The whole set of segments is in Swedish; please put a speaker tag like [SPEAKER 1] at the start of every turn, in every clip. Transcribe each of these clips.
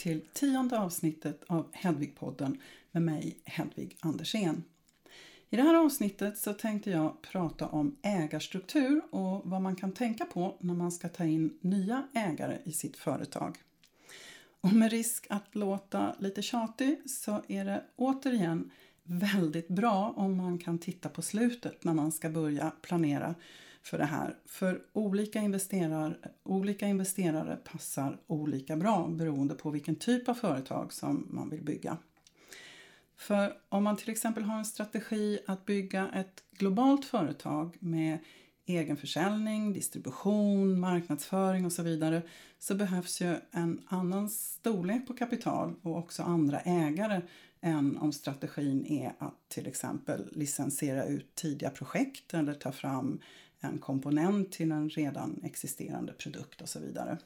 [SPEAKER 1] till tionde avsnittet av Hedvigpodden med mig Hedvig Andersén. I det här avsnittet så tänkte jag prata om ägarstruktur och vad man kan tänka på när man ska ta in nya ägare i sitt företag. Och med risk att låta lite tjatig så är det återigen väldigt bra om man kan titta på slutet när man ska börja planera för det här. För olika, investerar, olika investerare passar olika bra beroende på vilken typ av företag som man vill bygga. För om man till exempel har en strategi att bygga ett globalt företag med egenförsäljning, distribution, marknadsföring och så vidare så behövs ju en annan storlek på kapital och också andra ägare än om strategin är att till exempel licensiera ut tidiga projekt eller ta fram en komponent till en redan existerande produkt och så vidare.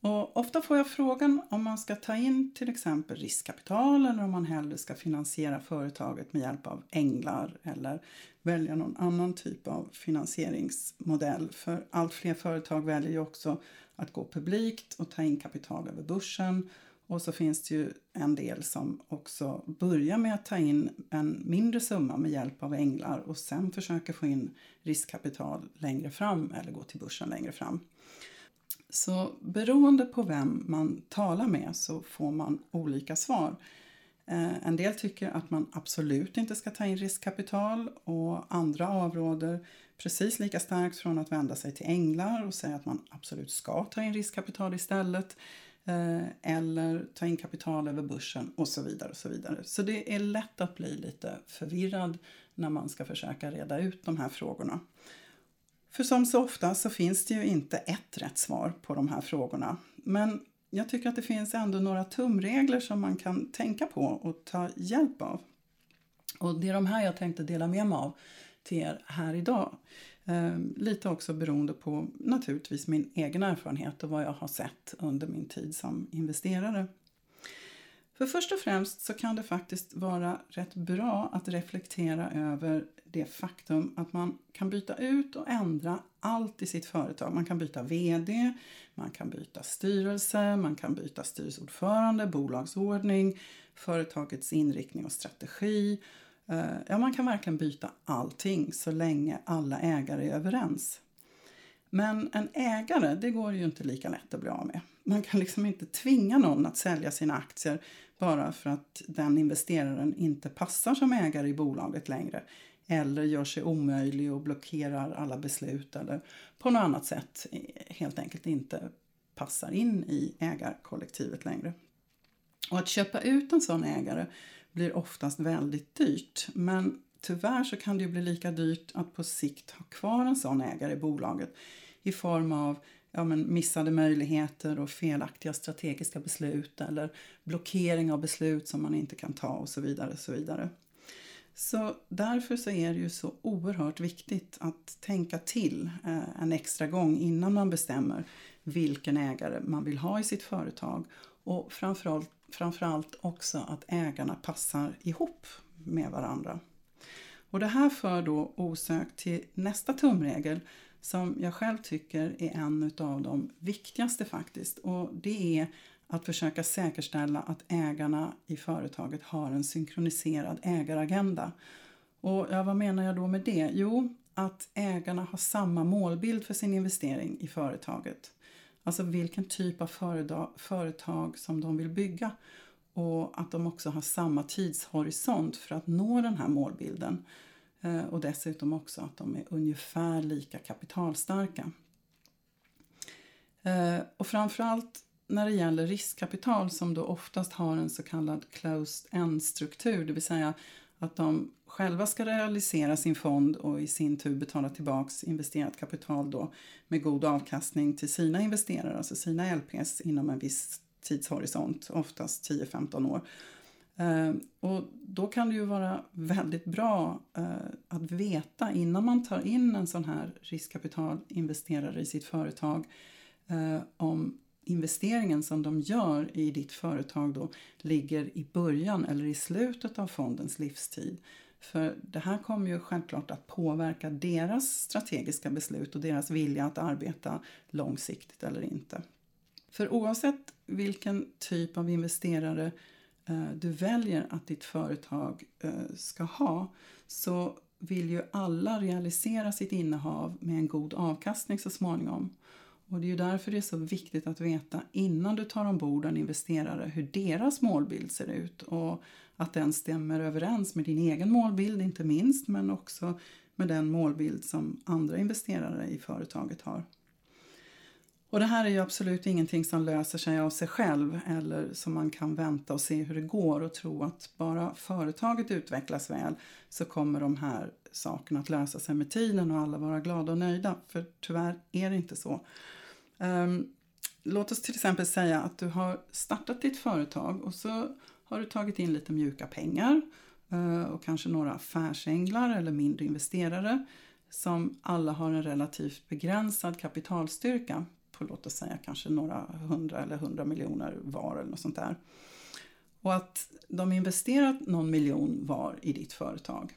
[SPEAKER 1] Och ofta får jag frågan om man ska ta in till exempel riskkapital eller om man hellre ska finansiera företaget med hjälp av änglar eller välja någon annan typ av finansieringsmodell. För allt fler företag väljer ju också att gå publikt och ta in kapital över börsen. Och så finns det ju en del som också börjar med att ta in en mindre summa med hjälp av änglar och sen försöker få in riskkapital längre fram eller gå till börsen längre fram. Så beroende på vem man talar med så får man olika svar. Eh, en del tycker att man absolut inte ska ta in riskkapital och andra avråder precis lika starkt från att vända sig till änglar och säga att man absolut ska ta in riskkapital istället Eh, eller ta in kapital över börsen och så vidare. och Så vidare. Så det är lätt att bli lite förvirrad när man ska försöka reda ut de här frågorna. För som så ofta så finns det ju inte ett rätt svar på de här frågorna. Men jag tycker att det finns ändå några tumregler som man kan tänka på och ta hjälp av. Och det är de här jag tänkte dela med mig av till er här idag. Ehm, lite också beroende på naturligtvis min egen erfarenhet och vad jag har sett under min tid som investerare. För först och främst så kan det faktiskt vara rätt bra att reflektera över det faktum att man kan byta ut och ändra allt i sitt företag. Man kan byta VD, man kan byta styrelse, man kan byta styrelseordförande, bolagsordning, företagets inriktning och strategi. Eh, ja, man kan verkligen byta allting så länge alla ägare är överens. Men en ägare, det går ju inte lika lätt att bli av med. Man kan liksom inte tvinga någon att sälja sina aktier bara för att den investeraren inte passar som ägare i bolaget längre eller gör sig omöjlig och blockerar alla beslut eller på något annat sätt eh, helt enkelt inte passar in i ägarkollektivet längre. Och att köpa ut en sån ägare blir oftast väldigt dyrt men tyvärr så kan det bli lika dyrt att på sikt ha kvar en sån ägare i bolaget i form av ja, men missade möjligheter och felaktiga strategiska beslut eller blockering av beslut som man inte kan ta och så vidare. Och så vidare. Så därför så är det ju så oerhört viktigt att tänka till eh, en extra gång innan man bestämmer vilken ägare man vill ha i sitt företag och framförallt, framförallt också att ägarna passar ihop med varandra. Och det här för då osökt till nästa tumregel som jag själv tycker är en av de viktigaste faktiskt och det är att försöka säkerställa att ägarna i företaget har en synkroniserad ägaragenda. Och ja, vad menar jag då med det? Jo, att ägarna har samma målbild för sin investering i företaget. Alltså vilken typ av företag som de vill bygga och att de också har samma tidshorisont för att nå den här målbilden. Eh, och dessutom också att de är ungefär lika kapitalstarka. Eh, och framförallt när det gäller riskkapital som då oftast har en så kallad closed end-struktur, det vill säga att de själva ska realisera sin fond och i sin tur betala tillbaks investerat kapital då med god avkastning till sina investerare, alltså sina LPs inom en viss tidshorisont, oftast 10-15 år. Eh, och då kan det ju vara väldigt bra eh, att veta innan man tar in en sån här riskkapitalinvesterare i sitt företag eh, om investeringen som de gör i ditt företag då ligger i början eller i slutet av fondens livstid. För det här kommer ju självklart att påverka deras strategiska beslut och deras vilja att arbeta långsiktigt eller inte. För oavsett vilken typ av investerare eh, du väljer att ditt företag eh, ska ha så vill ju alla realisera sitt innehav med en god avkastning så småningom. Och det är ju därför det är så viktigt att veta innan du tar ombord en investerare hur deras målbild ser ut och att den stämmer överens med din egen målbild inte minst men också med den målbild som andra investerare i företaget har. Och det här är ju absolut ingenting som löser sig av sig själv eller som man kan vänta och se hur det går och tro att bara företaget utvecklas väl så kommer de här sakerna att lösa sig med tiden och alla vara glada och nöjda. För tyvärr är det inte så. Um, låt oss till exempel säga att du har startat ditt företag och så har du tagit in lite mjuka pengar uh, och kanske några affärsänglar eller mindre investerare som alla har en relativt begränsad kapitalstyrka på låt oss säga kanske några hundra eller hundra miljoner var eller något sånt där. Och att de investerat någon miljon var i ditt företag.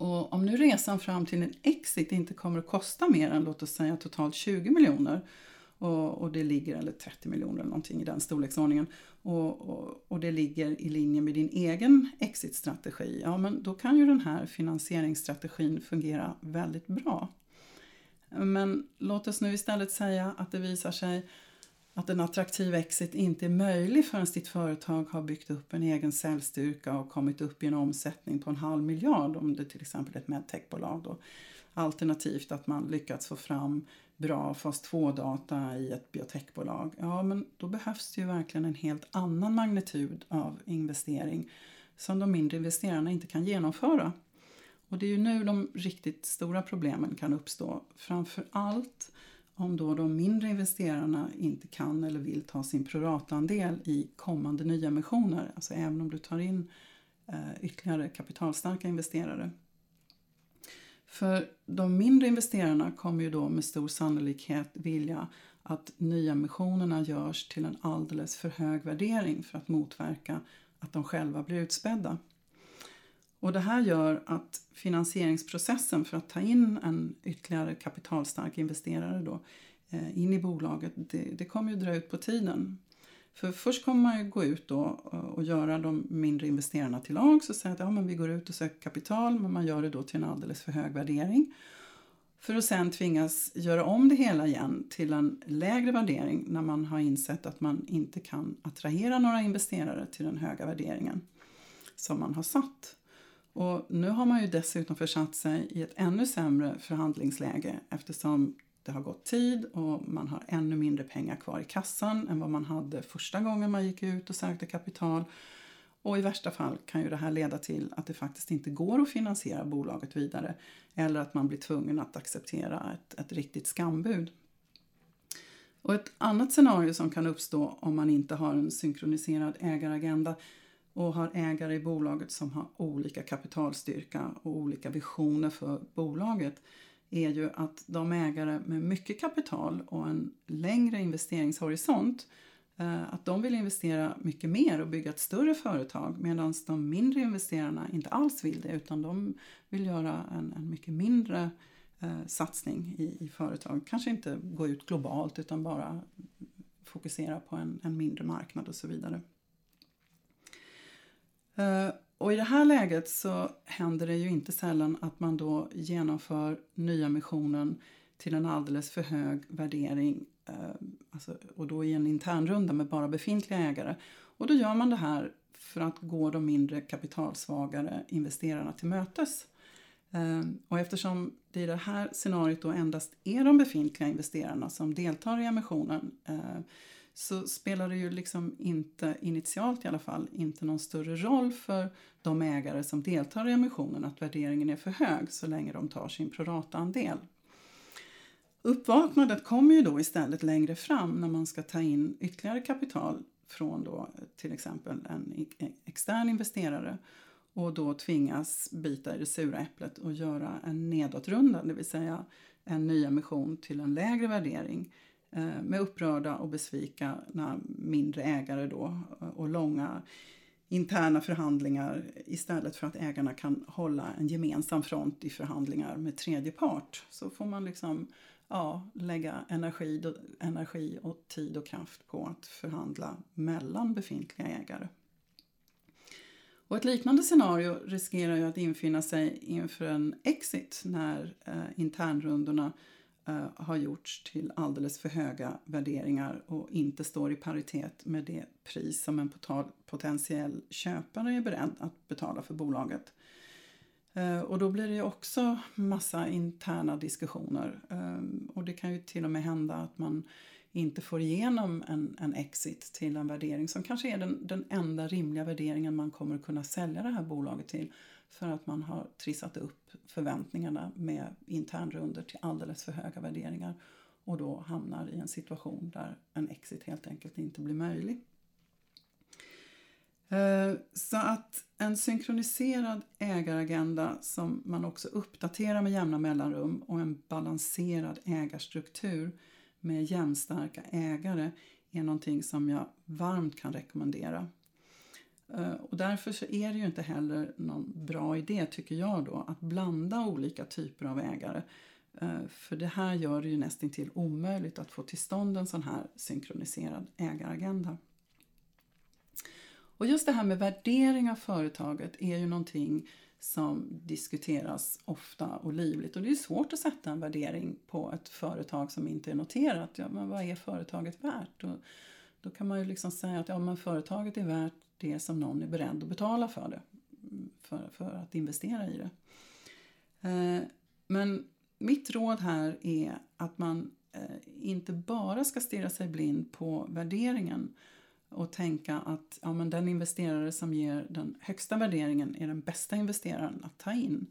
[SPEAKER 1] Och om nu resan fram till en exit inte kommer att kosta mer än låt oss säga totalt 20 miljoner och, och det ligger, eller 30 miljoner eller någonting i den storleksordningen och, och, och det ligger i linje med din egen exitstrategi, ja men då kan ju den här finansieringsstrategin fungera väldigt bra. Men låt oss nu istället säga att det visar sig att en attraktiv exit inte är möjlig förrän ditt företag har byggt upp en egen säljstyrka och kommit upp i en omsättning på en halv miljard om det till exempel är ett medtechbolag. Då. Alternativt att man lyckats få fram bra fas 2-data i ett biotechbolag. Ja, men då behövs det ju verkligen en helt annan magnitud av investering som de mindre investerarna inte kan genomföra. Och det är ju nu de riktigt stora problemen kan uppstå. Framför allt om då de mindre investerarna inte kan eller vill ta sin proratandel i kommande nyemissioner. Alltså även om du tar in eh, ytterligare kapitalstarka investerare. För de mindre investerarna kommer ju då med stor sannolikhet vilja att nyemissionerna görs till en alldeles för hög värdering för att motverka att de själva blir utspädda. Och det här gör att finansieringsprocessen för att ta in en ytterligare kapitalstark investerare då, eh, in i bolaget, det, det kommer ju dra ut på tiden. För först kommer man ju gå ut då eh, och göra de mindre investerarna till lag och säga att ja, men vi går ut och söker kapital men man gör det då till en alldeles för hög värdering. För att sen tvingas göra om det hela igen till en lägre värdering när man har insett att man inte kan attrahera några investerare till den höga värderingen som man har satt. Och nu har man ju dessutom försatt sig i ett ännu sämre förhandlingsläge eftersom det har gått tid och man har ännu mindre pengar kvar i kassan än vad man hade första gången man gick ut och sökte kapital. Och i värsta fall kan ju det här leda till att det faktiskt inte går att finansiera bolaget vidare eller att man blir tvungen att acceptera ett, ett riktigt skambud. Och ett annat scenario som kan uppstå om man inte har en synkroniserad ägaragenda och har ägare i bolaget som har olika kapitalstyrka och olika visioner för bolaget är ju att de ägare med mycket kapital och en längre investeringshorisont eh, att de vill investera mycket mer och bygga ett större företag medan de mindre investerarna inte alls vill det utan de vill göra en, en mycket mindre eh, satsning i, i företag. Kanske inte gå ut globalt utan bara fokusera på en, en mindre marknad och så vidare. Eh, och i det här läget så händer det ju inte sällan att man då genomför nyemissionen till en alldeles för hög värdering eh, alltså, och då i en internrunda med bara befintliga ägare. Och då gör man det här för att gå de mindre kapitalsvagare investerarna till mötes. Eh, och eftersom det i det här scenariot då endast är de befintliga investerarna som deltar i emissionen så spelar det ju liksom inte, initialt i alla fall, inte någon större roll för de ägare som deltar i emissionen att värderingen är för hög så länge de tar sin prorataandel. Uppvaknandet kommer ju då istället längre fram när man ska ta in ytterligare kapital från då till exempel en e, extern investerare och då tvingas bita i det sura äpplet och göra en nedåtrunda, det vill säga en nyemission till en lägre värdering Eh, med upprörda och besvikna mindre ägare då eh, och långa interna förhandlingar istället för att ägarna kan hålla en gemensam front i förhandlingar med tredje part. Så får man liksom ja, lägga energi, energi och tid och kraft på att förhandla mellan befintliga ägare. Och ett liknande scenario riskerar ju att infinna sig inför en exit när eh, internrundorna eh, Eh, har gjorts till alldeles för höga värderingar och inte står i paritet med det pris som en potentiell köpare är beredd att betala för bolaget. Eh, och då blir det ju också massa interna diskussioner eh, och det kan ju till och med hända att man inte får igenom en, en exit till en värdering som kanske är den, den enda rimliga värderingen man kommer att kunna sälja det här bolaget till för att man har trissat upp förväntningarna med internrunder till alldeles för höga värderingar och då hamnar i en situation där en exit helt enkelt inte blir möjlig. Eh, så att en synkroniserad ägaragenda som man också uppdaterar med jämna mellanrum och en balanserad ägarstruktur med jämnstarka ägare är någonting som jag varmt kan rekommendera. Eh, och därför så är det ju inte heller någon bra idé, tycker jag, då, att blanda olika typer av ägare. Eh, för det här gör det ju nästan till omöjligt att få till stånd en sån här synkroniserad ägaragenda. Och just det här med värdering av företaget är ju någonting som diskuteras ofta och livligt. Och det är svårt att sätta en värdering på ett företag som inte är noterat. Ja, men vad är företaget värt? Och då kan man ju liksom säga att ja, men företaget är värt det som någon är beredd att betala för det. För, för att investera i det. Eh, men mitt råd här är att man eh, inte bara ska stirra sig blind på värderingen och tänka att ja, men den investerare som ger den högsta värderingen är den bästa investeraren att ta in.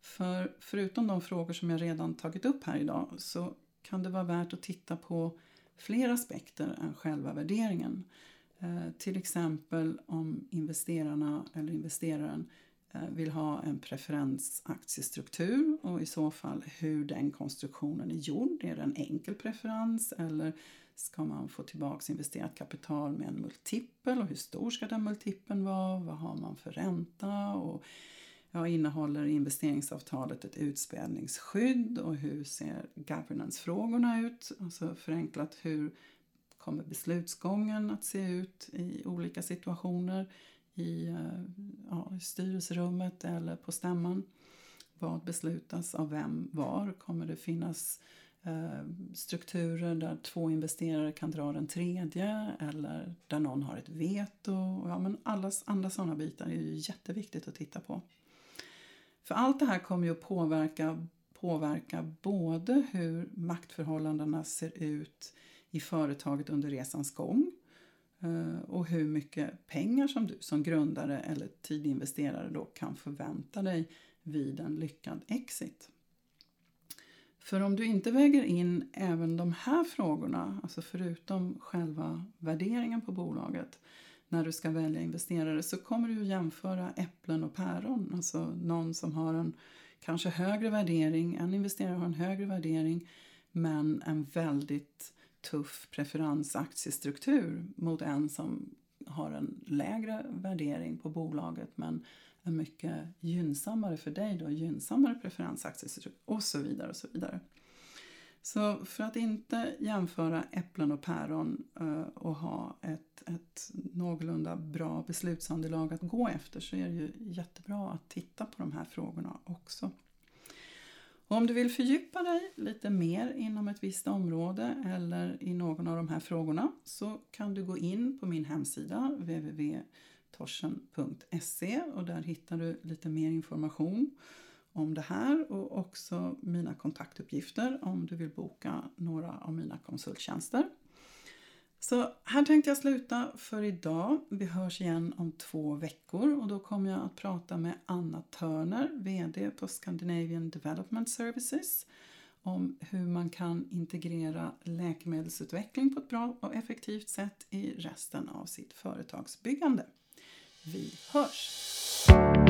[SPEAKER 1] För förutom de frågor som jag redan tagit upp här idag så kan det vara värt att titta på fler aspekter än själva värderingen. Eh, till exempel om investerarna eller investeraren eh, vill ha en preferensaktiestruktur och i så fall hur den konstruktionen är gjord. Är det en enkel preferens eller Ska man få tillbaka investerat kapital med en multipel och hur stor ska den multipeln vara? Vad har man för ränta? Och ja, innehåller investeringsavtalet ett utspädningsskydd och hur ser governance-frågorna ut? Alltså förenklat, hur kommer beslutsgången att se ut i olika situationer i eh, ja, styrelserummet eller på stämman? Vad beslutas av vem var? Kommer det finnas Eh, strukturer där två investerare kan dra den tredje eller där någon har ett veto. Ja, men alla, andra sådana bitar är ju jätteviktigt att titta på. För allt det här kommer ju att påverka, påverka både hur maktförhållandena ser ut i företaget under resans gång eh, och hur mycket pengar som du som grundare eller tidinvesterare då kan förvänta dig vid en lyckad exit. För om du inte väger in även de här frågorna, alltså förutom själva värderingen på bolaget, när du ska välja investerare så kommer du att jämföra äpplen och päron. Alltså någon som har en kanske högre värdering, en investerare har en högre värdering men en väldigt tuff preferensaktiestruktur mot en som har en lägre värdering på bolaget men en mycket gynnsammare för dig då, gynnsammare preferensaktiestruktur och så vidare och så vidare. Så för att inte jämföra äpplen och päron eh, och ha ett, ett någorlunda bra beslutsunderlag att gå efter så är det ju jättebra att titta på de här frågorna också. Och om du vill fördjupa dig lite mer inom ett visst område eller i någon av de här frågorna så kan du gå in på min hemsida www.torsen.se och där hittar du lite mer information om det här och också mina kontaktuppgifter om du vill boka några av mina konsulttjänster. Så här tänkte jag sluta för idag. Vi hörs igen om två veckor och då kommer jag att prata med Anna Törner, VD på Scandinavian Development Services om hur man kan integrera läkemedelsutveckling på ett bra och effektivt sätt i resten av sitt företagsbyggande. Vi hörs!